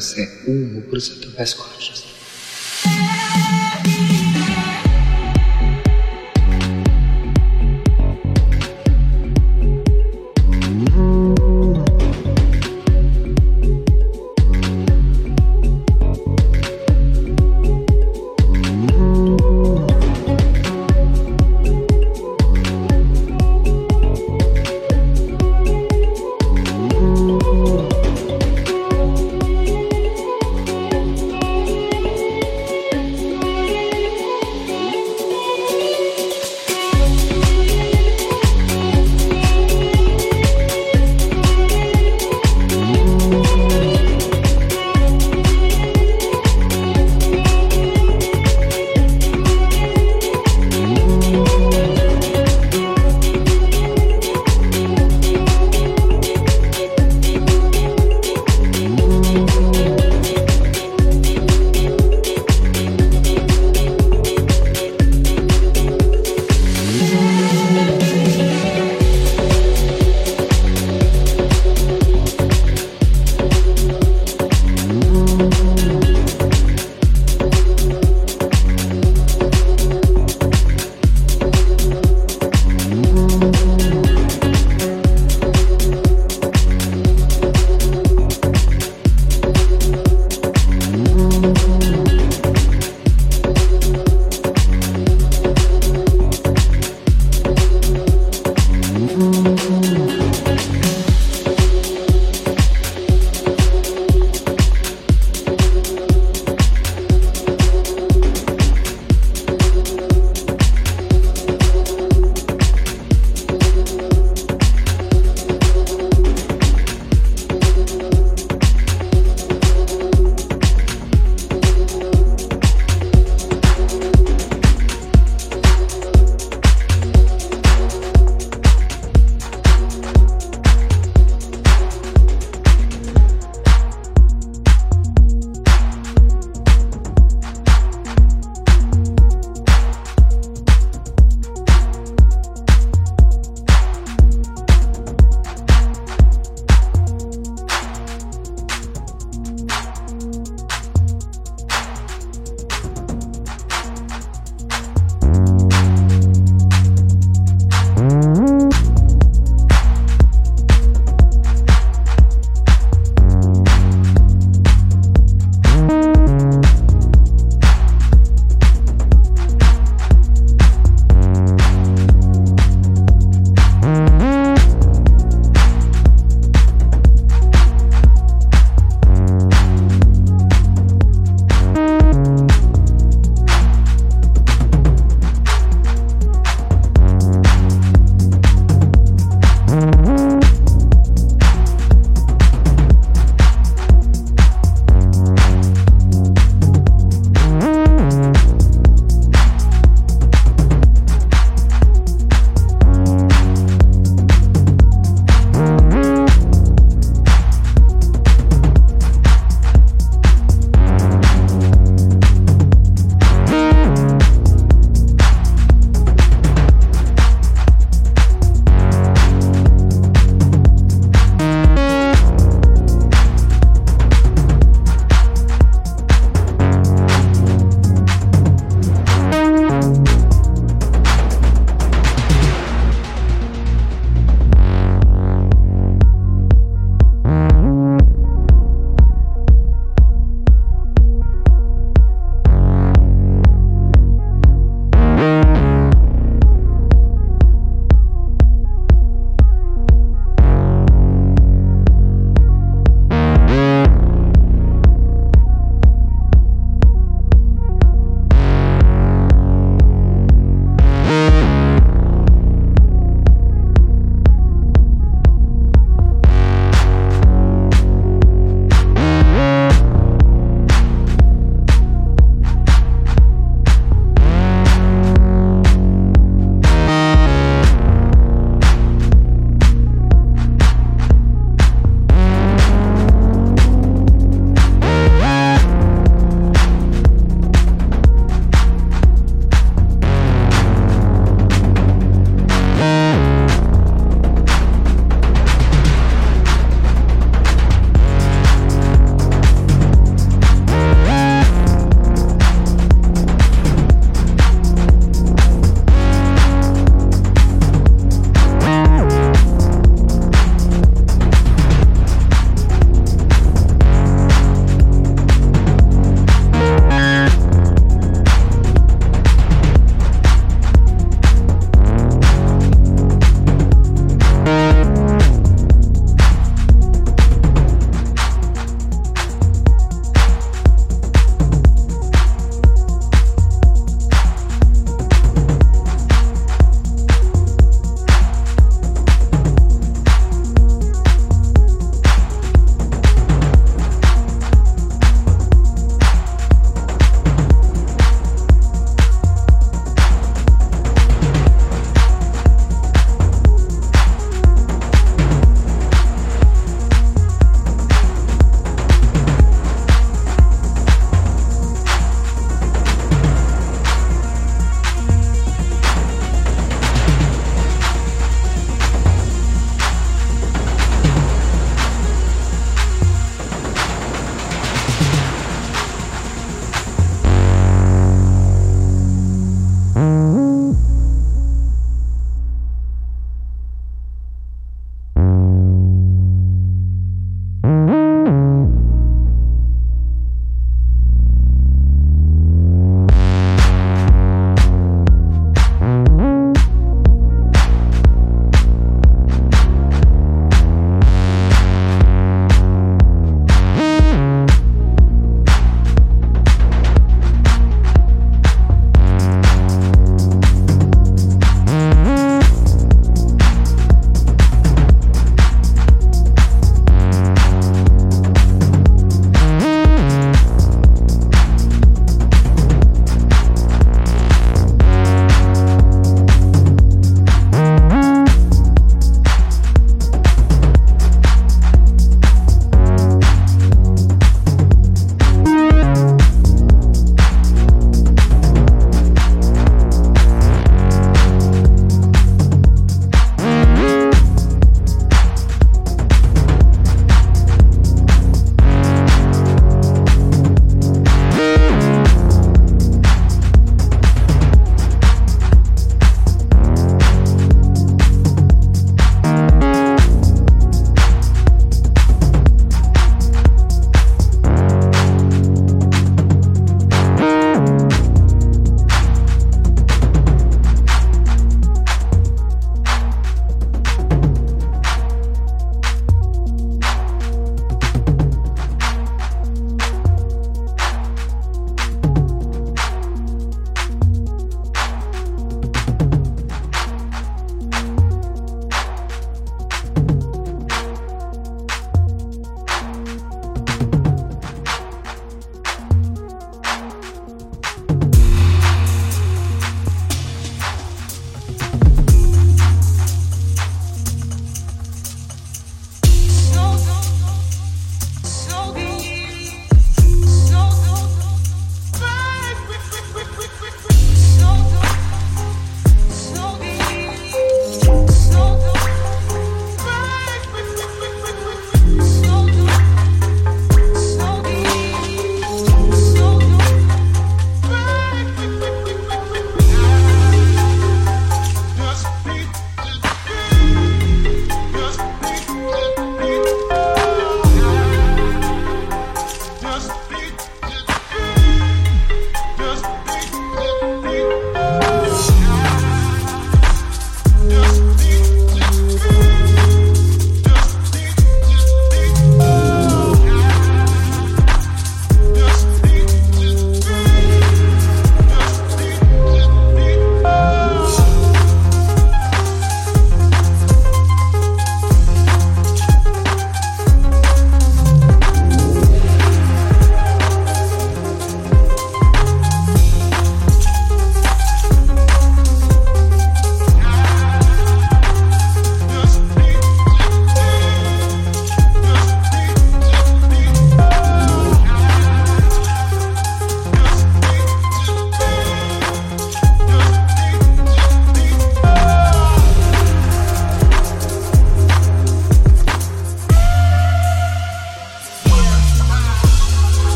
você. Um, kada se um ubrza.